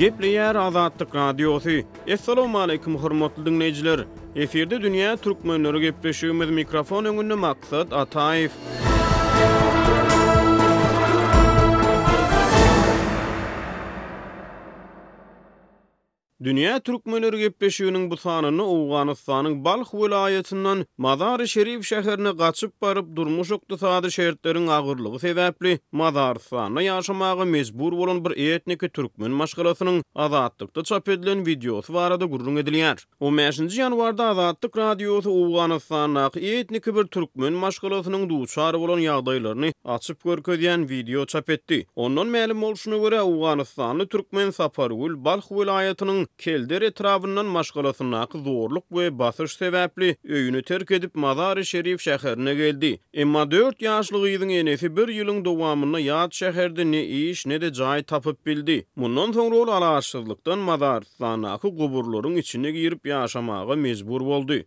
Gepleýär Azatlyk Radiosy. Essalawmaleýkim hormatly diňleýjiler. Efirde dünýä türkmenleri gepleşigimiz mikrofon öňünde Maksat Ataýew. Dünýä türkmenleri gepleşiginiň bu sanynda Owganystanyň Balh welaýatyndan Mazary-Şerif şäherine gaçyp baryp, durmuş-ykdysady şertleriň agyrlygy sebäpli Mazarystanda ýaşamaga mejbur bolan bir etniki türkmen maşgalasynyň Azatlykda çap edilen wideosy barada gürrüň edilýär. On bäşinji ýanwarda Azatlyk Radiosy Owganystandaky etniki bir türkmen maşgalasynyň duçar bolan ýagdaýlaryny açyp görkezýän wideo çap etdi. Ondan mälim bolşuna görä, owganystanly türkmen Sapargül Balh welaýatynyň Kelder etrabyndan maşgalasyndaky zorluk we basyş sebäpli öýüni terk edip, Mazar-i-Şerif şäherine geldi. Emma dört ýaşly gyzyň enesi bir ýylyň dowamynda ýat şäherde ne iş, ne-de jaý tapyp bildi. Mundan soňra ol alaçsyzlykdan Mazarystandaky guburlaryň içine girip ýaşamaga mejbur boldy.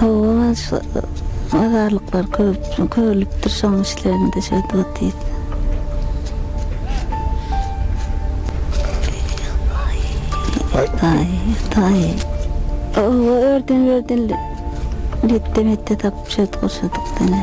Hawa, şu azarlyklar köp körlüpdir şoň işlerinde şeýdip otyr. Taý, taý. Hawa, örden-berden letde-metde tapyp şeýdip gurşadyk däne.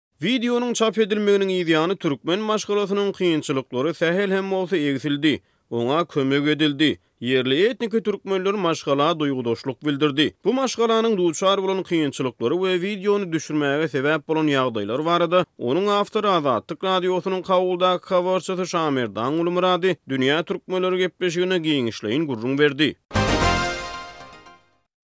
Wideonyň çap edilmeginiň yz ýany türkmen maşgalasynyň kynçylyklary sähel hem bolsa egsildi, oňa kömek edildi. Ýerli etniki türkmenler maşgala duýgudaşlyk bildirdi. Bu maşgalanyň duçar bolan kynçylyklary we wideony düşürmäge sebäp bolan ýagdaýlar barada onuň awtory Azatlyk Radiosynyň Kabuldaky habarçysy Şamerdan Gulumyrady Dünýä türkmenleri gepleşigine giňişleýin gürrüň berdi.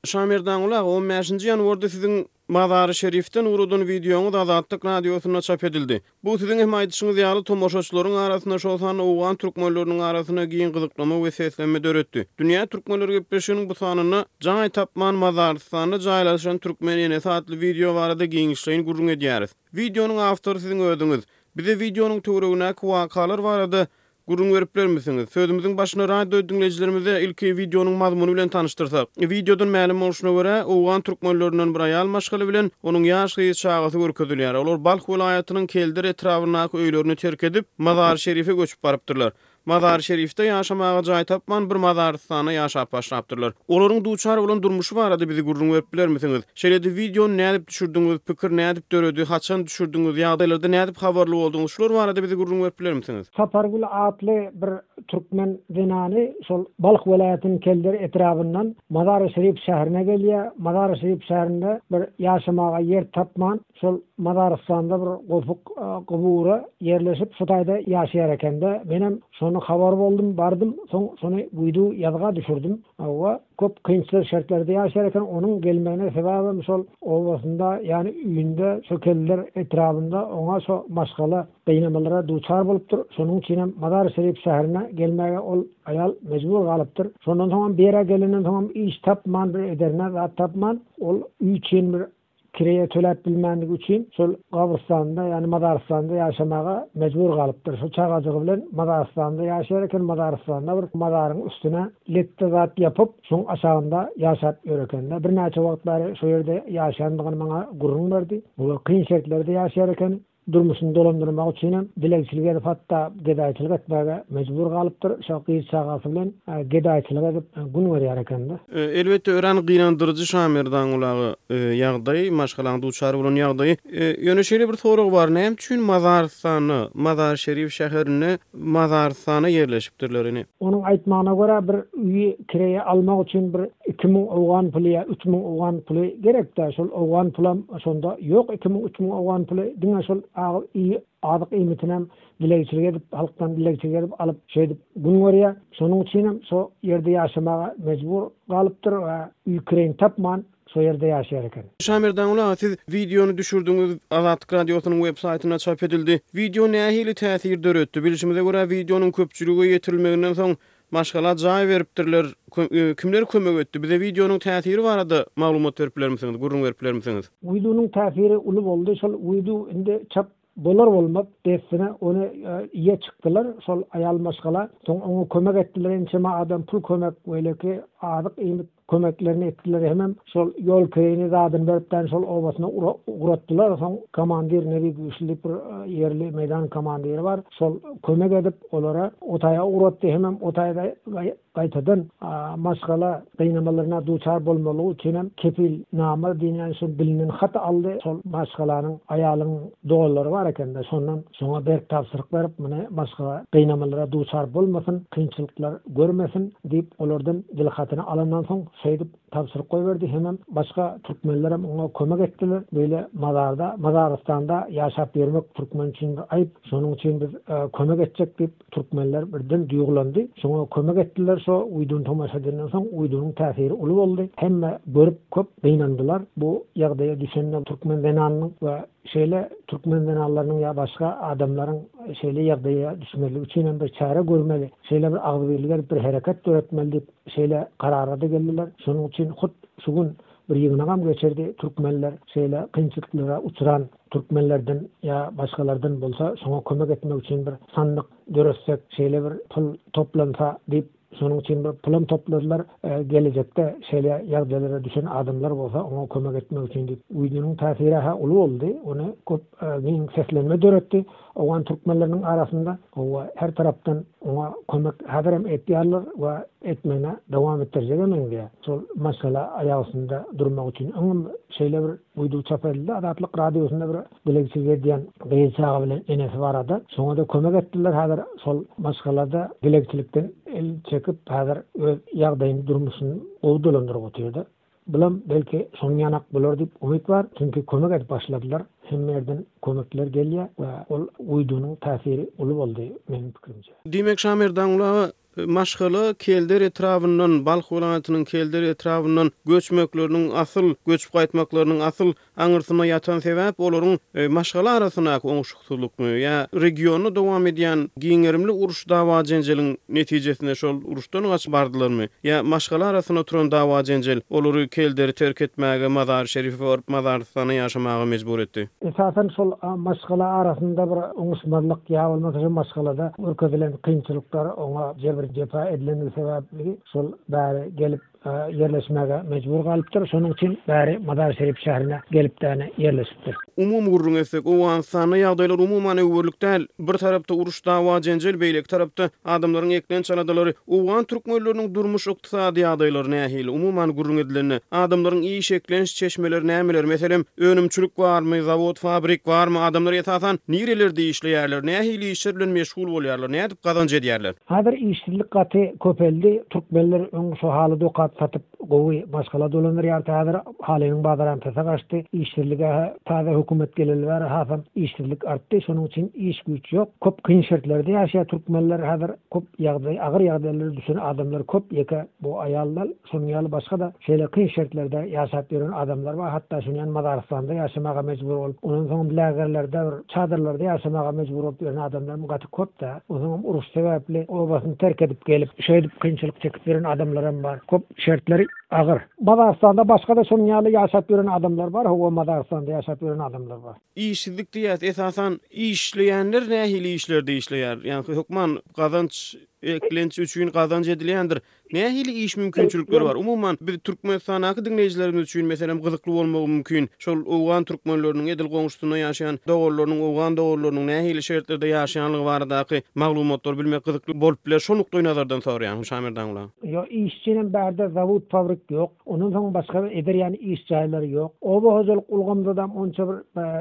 Şamerdanguly aga, on bäşinji ýanwarda siziň Mazary Şerifden guradan wideoňyz Azatlyk Radiosynda çap edildi. Bu siziň hem aýdyşyňyz ýaly, tomaşaçylaryň arasynda, şol sanda owgan türkmenleriniň arasynda giň gyzyklama we seslenme döretdi. Dünýä türkmenleri gepleşiginiň bu sanynda Jaý tapman Mazarystanda jaýlaşan türkmen enesi atly wideo barada giňişleýin gürrüň edýäris. Wideonyň awtory siziň özüňiz. Bize wideonyň töweregindäki wakalar barada Gürrüň berip bermisiňiz? Sözümiziň başyna radio diňleýjilerimizi ilki wideonyň mazmuny bilen tanyşdyrsak. Wideodan mälim bolşuna görä, owgan türkmenlerinden bir aýal maşgala bilen onuň ýaş gyz çagasy görkezilýär. Olar Balh welaýatynyň Keldir etrabyndaky öýlerini terk edip, Mazary-Şerife göçüp barypdyrlar. Mazary-Şerifde ýaşamaga jaý tapman, bir mazarystanda ýaşap başlapdyrlar. Olaryň duçar bolan durmuşy barada bizi gürrüň berip bilermisiňiz? Şeýlede wideony nädip düşürdiňiz, pikir nädip döredi, haçan düşürdiňiz, ýagdaýlardan nädip habarly bolduňyz, şular barada bize gürrüň berip bilermisiňiz? Sapargül atly bir türkmen zenany şol Balh welaýatynyň Kelder etrabyndan Mazary-Şerif şäherine gelýär. Mazary-Şerif şäherinde bir ýaşamaga ýer tapman, şol Mazarystanda bir gopuk gubura ýerleşip, şu taýda ýaşaýar eken-de. Menem şony habar boldum, bardym, soň şony wideo ýazga düşürdim. Hawa. Köp kynçyl şertlerde ýaşar eken, onuň gelmegine sebäbem şol obasynda, ýagny öýünde, şo Keldiler etrabynda oňa şo maşgala gynamalara duçar bolupdyr, şonuň üçinem Mazar-Şerif şäherine gelmäge ol aýal mejbur galypdyr. Şondan soňam bu ýere gelenden soňam iş tapman, bir ederine zat tapman, ol üýçin bir Kireýe töläp bilmändigi üçin şol gabrystanda, ýagny mazarystanda ýaşamaga mejbur galypdyr. Şo çagajygy bilen mazarystanda ýaşaýar eken, mazarystanda bir mazaryň üstüne letde zat ýapyp, şoň aşagynda ýaşap ýör eken-de. Birnäçe wagt bäri şo ýerde ýaşandygyny maňa gürrüň berdi. Olar kyn şertlerde ýaşaýar ekeni. Durmuşyny dolandyrmak üçinem dilegçilik edip hatda gedaýçylyk etmäge mejbur galypdyr. Şo gyz çagasy bilen gedaýçylyk edip gün görýär ekende. Elbetde örän gynandyryjy Şamerdan gulaga ýagdaý, maşgalaň duçar bolan ýagdaýy. Ýöne şeýle bir sorag bar, näme üçin Mazarystanda, Mazar-Şerif şäherinde Mazarystana ýerleşipdirler ine. Onuň aýtmagyna görä, bir öýi kireýe almak üçin bir iki müň owgan puly ýa üç müň owgan puly gerek-dä. Şol owgan pulam şonda ýok. Iki müň, üç müň owgan puly diňe şol agyz iý, azyk iýmitinem dilegçilik edip, halkdan dilegçilik edip alyp, şeýdip gün görýär. Şonuň üçinem şo ýerde ýaşamaga mejbur galypdyr we öý kireýini tapman, şo ýerde ýaşaýar eken. Şamerdanguly aga siz wideony düşürdiňiz Azatlyk radiosynyň web saýtynda çap edildi. Wideo nähili täsir döretdi? Bilşimize görä wideonyň köpçülige ýetirilmeginden soň maşgala jaý beripdirler. Kimler kömek etdi? Bize wideonyň täsiri barada maglumat berip bilermisiňiz? Gürrüň berip bilermisiňiz? Wideonyň täsiri uly boldy. Şol wideo indi çap Bolar bolmaz dessine ony ýe çykdylar şol aýal maşgala soň oňa kömek etdiler ençeme adam pul kömek beýleki azyk iýmit kömeklerini etdiler hemem şol ýol kireýini zadyny berip däni şol obasyna ugratdylar soň komandir nebi güýçli diýip bir ýerli meýdan komandiri bar şol kömek edip olara o taýa ugratdy hemem o taýda gaýtadan maşgala gynamalaryna duçar bolmazlygy üçin hem kepilnama diýilýän şu bilinen haty aldy. Şol maşgalanyň, aýalyň doganlary bar eken-de, şondan şoňa berk tabşyryk berip, muny maşgala gynamalara duçar bolmasyn, kynçylyklar görmesin diýip, olardan dil hatyny alandan soň, şeýdip tabşyryk goýberdi. Hemem başga türkmenlerem oňa kömek etdiler. Beýle mazarda, Mazarystanda ýaşap ýörmek türkmen üçin bir aýyp. Şonuň üçin biz kömek etjek diýip, Türkmenler birden duýgulandy. Şoňa kömek etdiler. Şo wideony tomaşa edenden soň wideonyň täsiri uly boldy. Hemme görüp köp gynandylar. Bu ýagdaýa düşende türkmen zenanynyň we şeýle türkmen zenanlarynyň ýa başga adamlaryň şeýle ýagdaýa düşmezligi üçin hem bir çäre görmeli, şeýle bir agzybirlik edip bir hereket döretmeli diýip şeýle karara-da geldiler. Şonuň üçin hut şu gün bir ýygnagam geçirdi. Türkmenler şeýle kynçylyklara uçran. Türkmenlerden ýa başgalardan bolsa şoňa kömek etmek üçin bir sandyk döretsek, şeýle bir pul toplansa diýip, şonuň üçin bir pulam topladylar, gelejekde şeýle ýagdaýlara düşen adamlar bolsa oňa kömek etmek üçin diýip. Wideonyň täsiri-hä uly boldy, ony köp giň seslenme döretdi owgan türkmenleriniň arasynda we her tarapdan oňa kömek häzirem etýärler we etmegine dowam etdirjege meňzeýär. Şol maşgala aýak üstünde durmak üçin öňem şeýle bir Guýduw çöpeldi. Azatlyk Radiosynda bir dilegçilik edýän gyz çaga bilen enesi barada. Şoňa-da kömek etdiler. Häzir şol maşgala-da dilegçilikden el çekip, häzir öz ýagdaýyny, durmuşyny gowy dolandyryp otyrdy. Bulam, belki, şonuň ýanak bolar diýip umyt bar. Çünki kömek edip başladylar. Hemme ýerden kömekler gelýär we ol Guýduwynyň täsiri uly boldy, meniň pikirimçe. Diýmek, Şamerdan uly aga, Maşgala Kelder etrabyndan, Balh welaýatynyň Kelder etrabyndan göçmekleriniň asyl, göçüp gaýtmaklarynyň asyl aňyrsynda ýatan sebäp olaryň maşgala arasyndaky oňuşyksyzlykmy ýa regionda dowam edýän giň gerimli uruş dawa-jenjeliň netijesinde şol uruşdan gaçyp bardylarmy ýa maşgala arasynda turan dawa-jenjel olary Kelderi terk etmäge Mazary Şerife baryp Mazarystanda ýaşamaga mejbur etdi. Esasan şol maşgala arasynda bir oňuşmazlyk ýa bolmasa şu maşgalada görkezilen kynçylyklar oňa jebir-jepa edilendigi sebäpli şol bäri gelip ýerleşmäge mejbur galypdyr. Şonuň üçin bäri Mazar-Şerif şährine gelip däne ýerleşipdir. Umumy gürrüň etsek, Owganystanda ýagdaýlar umuman öwerlik däl. Bir tarapda uruş, dawa-jenjel, beýleki tarapda adamlaryň eklenç aladalary. Owgan türkmenleriniň durmuş, Ykdysady ýagdaýlary nähili? Umuman gürrüň edilende, adamlaryň iş eklenç çeşmeleri nämeler? Meselem, önümçilik barmy, zawod, fabrik barmy? Adamlar esasan nirelerde işleýärler? Nähili işler bilen meşgul bolýarlar? Nädip gazanç edýärler? Häzir işsizlik gaty köpeldi. Türkmenler öň şo haly dokap satyp gowy maşgala dolandyrýardy. Häzir halynyň bazaram pese gaçdy. Işsizlige täze hökümet geleli bäri hasam işsizlik artdy. Şonuň üçin iş-güýç ýok. Köp kyn şertlerde ýaşaýar türkmenler häzir. Kop ýagdaýy agyr ýagdaýlara düşen adamlar kop ýeke bu aýallar şonuň ýaly başgada şeýle kyn şertlerde ýaşap ýören adamlar bar hatda şuny ýan mazarystanda ýaşamaga mejbur bolup ondan soňam lägerlerde bir çadyrlarda ýaşamaga mejbur bolup ýören adamlarym gaty kop da onsoňam uruş sebäpli obasyny terk edip gelip şeýdip kynçylyk çekip ýören adamlaram bar kop şertleri agyr. Mazarystanda başgada şonuň ýaly ýaşap ýören adamlar bar howa mazarystanda ýaşap ýören adamlar bar. Işsizlik diýýäs, esasan, işleýänler nähili işlerde işleýär? Ýa-ni, hökman gazanç, eklenç üçin gazanç edilýändir. Nähili iş mümkinçilikleri bar? Umuman, biz Türkmenistandaky diňleýjilerimiz üçin, meselem, gyzykly bolmagy mümkin, şol owgan türkmenleriniň, edil goňşusynda ýaşaýan doganlarynyň, owgan doganlarynyň nähili şertlerde ýaşaýanlygy baradaky maglumatlary bilmek gyzykly bolup biler. Şol nukdaýnazardan soraýaryn, Şamerdan Gula. Ýok, işçinem bärde, zawod-fabrik ýok. Ondan soň başga bir ederýän iş jaýlary ýok. Oba hojalyk ulgamdadam onça bir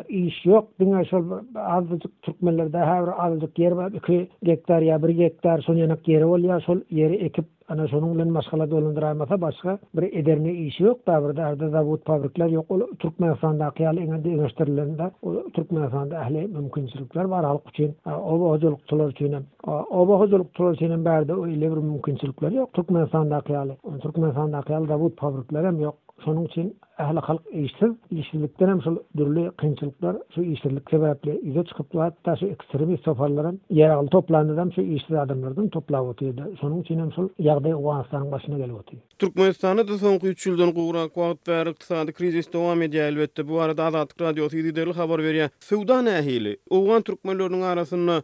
iş ýok. Diňe şol azajyk türkmenlerde häbir azajyk ýer bar, iki gektar ýa bir gektar şon ýanak ýeri bolýar, şol ýeri ekip, ana şonuň bilen maşgala dolandyraýmasa başga bir ederme işi ýok. Dagy bir zady zawod fabrikler ýok. Ol Türkmenistandaky ýaly eňňe deňeşdirilende, ol Türkmenistanda ähli mümkinçilikler bar halk üçin, oba hojalykçylar üçinem. Oba hojalyk tutulyşy üçin hem bärde öýle bir mümkinçilikler ýok, Türkmenistandaky ýaly. Türkmenistandaky ýaly zawod fabrikler hem ýok. Şonuň üçin ähli halk işsiz. Işsizlikden hem şul dürli kynçylyklar şu işsizlik sebäpli ýüze çykypdyr. Hatda şu ekstremist toparlar hem ýaragly toplandy hem şu işsiz adamlardan toplap otyrdy. Şonuň üçin hem şul ýagdaý Owganystanyň başyna gelip otyr. Türkmenistanda-da soňky üç ýyldan gowrak wagt bäri ykdysady krizis dowam edýär. Elbetde, bu barada Azatlyk Radiosy yzygiderli habar berýär. Söwda nähili? Owgan türkmenleriniň arasynda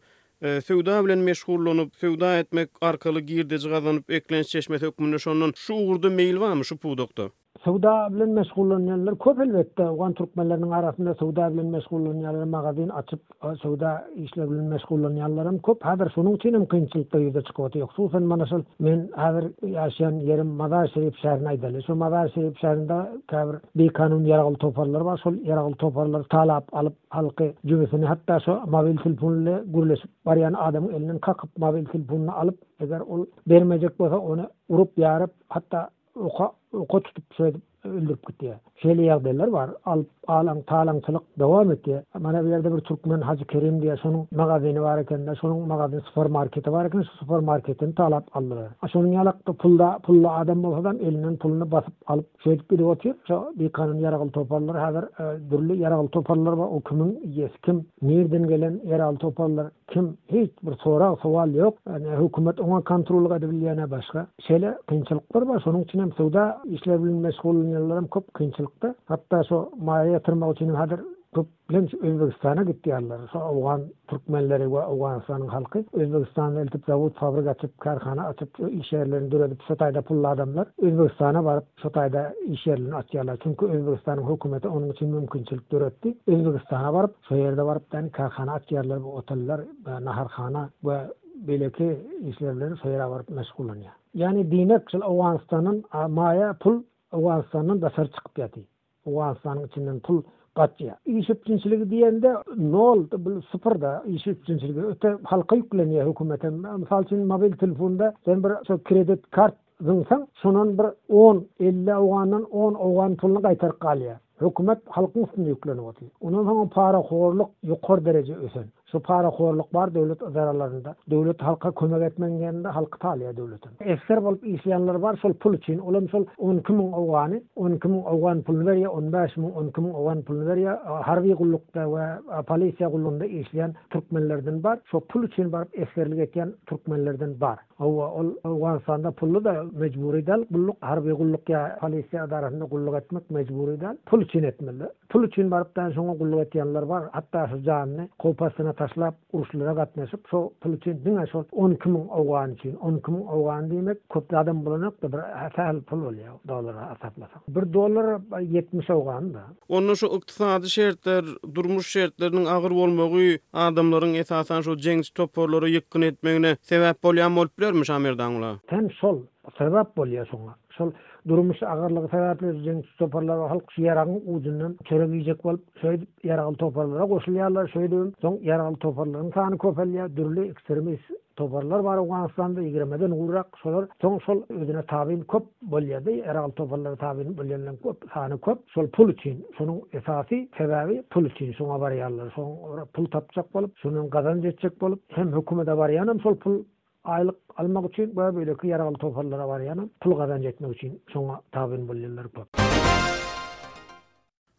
Söwda bilen meşgullanyp, söwda etmek arkaly girdeji gazanyp, eklenç çeşmesi hökmünde şondan şu ugurda meýil barmy, şu pudakda? Söwda bilen meşgullanýanlar köp elbetde. Owgan türkmenleriniň arasynda söwda bilen meşgullanýanlar, magazin açyp, söwda işleri bilen meşgullanýanlaram köp. Häzir şonuň üçin hem kynçylyklar ýüze çykyp otyr. Hususan, mana şol men häzir ýaşaýan ýerim Mazar-Şerif şäherini aýdaly. Şo Mazar-Şerif şäherinde käbir bikanun ýaragly toparlar bar. Şol ýaragly toparlar talap alyp, Halky jübüsini hatda şo mobil telefon ile gürleşip barýan adamyň elinden kakyp mobil telefonyny alyp eger ol bermejek bolsa ony urup ýaryp hatda oka oka tutup şeýdip öldürip gitýär. Şeýle ýagdaýlar bar. Alyp alaň talaňçylyk dowam etýär. Mana bu ýerde bir türkmen Hajy Kerim diýýär şonuň magazyny bar ekende şonuň magazyny supermarketi bar eken şu supermarketini talap aldylar. Şonuň ýalak pulda pully adam bolsadam elinden puluny basyp alyp Şeýdip gidip otyr, şo Bikanyň ýaragly toparlary häzir dürli ýaragly toparlar bar, o kimiň ýesi kim, nirden gelen ýaragly toparlar, kim, hiç bir sorag, sowal ýok. Nä hökümet oňa kontrollyk edebilýär, nä başga. Şeýle kynçylyklar bar, şonuň üçin hem söwda işleri bilen meşgullanýanlar hem köp kynçylykda. Hatda şo maýa ýatyrmak üçin hem häzir köp Bilen Özbegistana gitýärler. Şo Owgan Türkmenleri we Owganystanyň halky Özbegistanda eltip zawod fabrik açyp kärhana açyp şo iş ýerlerini döredip şo taýda pully adamlar Özbegistana baryp şo taýda iş ýerlerini açýarlar çünki Özbegistanyň hökümeti onuň üçin mümkinçilik döretdi Özbegistana baryp şo ýerde baryp yani kärhana açýarlar bu oteller we naharhana we beýleki işler bilen şo ýere baryp meşgullanýar. Yani diýmek şol Owganystandan maýa pul Owganystandan daşary çykyp ýaty. Owganystanyň içinden pul gaçýa. Iş üpjünçiligi diýende nol da bul sypyr da iş üpjünçiligi öte halka ýüklenýä hökümet hem mysal üçin mobil telefonda sen bir şo kredit kart zyňsaň şondan bir on elli owgandan on owgan pulyny gaýtaryp galýa hökümet halkyň üstüne ýüklenip otyr ondan soň paraxorlyk ýokary dereje ösen Şu parahorluk bar döwlet ydaralaryndda. Döwlet halka kömek etmegiň ýerinde halky talaýar döwletem. Esger bolup işleýänler bar şol pul üçin. Olam şol on iki müň owgany, on iki müň owgan puluny berýär, on bäş müň, on iki müň owgan puluny berýär. Harby gullukda we polisiýa gullugynda işleýän türkmenlerden bar. Şo pul üçin baryp esgerlik etýän türkmenlerden bar. Hawa, ol Owganystanda pully-da, mejbury däl. Gulluk, harby gulluk ýa polisiýa edarasynda gulluk etmek mejbury däl. Pul üçin etmeli. Pul üçin baryp däl şoňa gulluk etýänler bar. Hatda şu janyny howp astyna taşlap, uruşlara gatnaşyp, şo pul üçin, diňe şol on iki müň owgan üçin. On iki müň owgan diýmek, köp zadam bolanok-da, bir sähel pul bolýar, dollara hasaplasaň. Bir dollar ýetmiş owgan-da. Onda şu ykdysady şertler, durmuş şertleriniň agyr bolmagy adamlaryň, esasan, şol jeňçi toparlary ýykgyn etmegine sebäp bolýan bolup bilermi, Şamerdanguly? Hem şol sebäp bolýar şoňa. Şol durmuş agyrlygy sebäpli jeňçi toparlar, halk şu ýaragyň ujundan çörek iýjek bolup, şeýdip, ýaragly toparlara goşulýarlar. Şeýdibem, soň ýaragly toparlaryň sany köpelýär, dürli ekstremist Toparlar bar Owganystanda ýigrimeden gowrak şolar soň şol özüne tabyn köp bolýady ýeralty toparlara tabyn bolýanlaryň köp sany köp şol pul üçin şonuň esasy sebäbi pul üçin şoňa barýarlar şoň ora pul tapjak bolup şondan gazanç etjek bolup hem hökümede barýanam şol pul aýlyk almak üçin we beýleki ýeralty toparlara barýanam pul gazanç etmek üçin şoňa tabyn bolýanlary köp.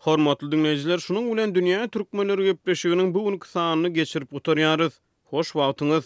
Hormatly diňleýjiler şunuň bilen dünýä türkmenleri gepleşiginiň bu günki sanyny geçirip gutarýarys. Hoş wagtyňyz.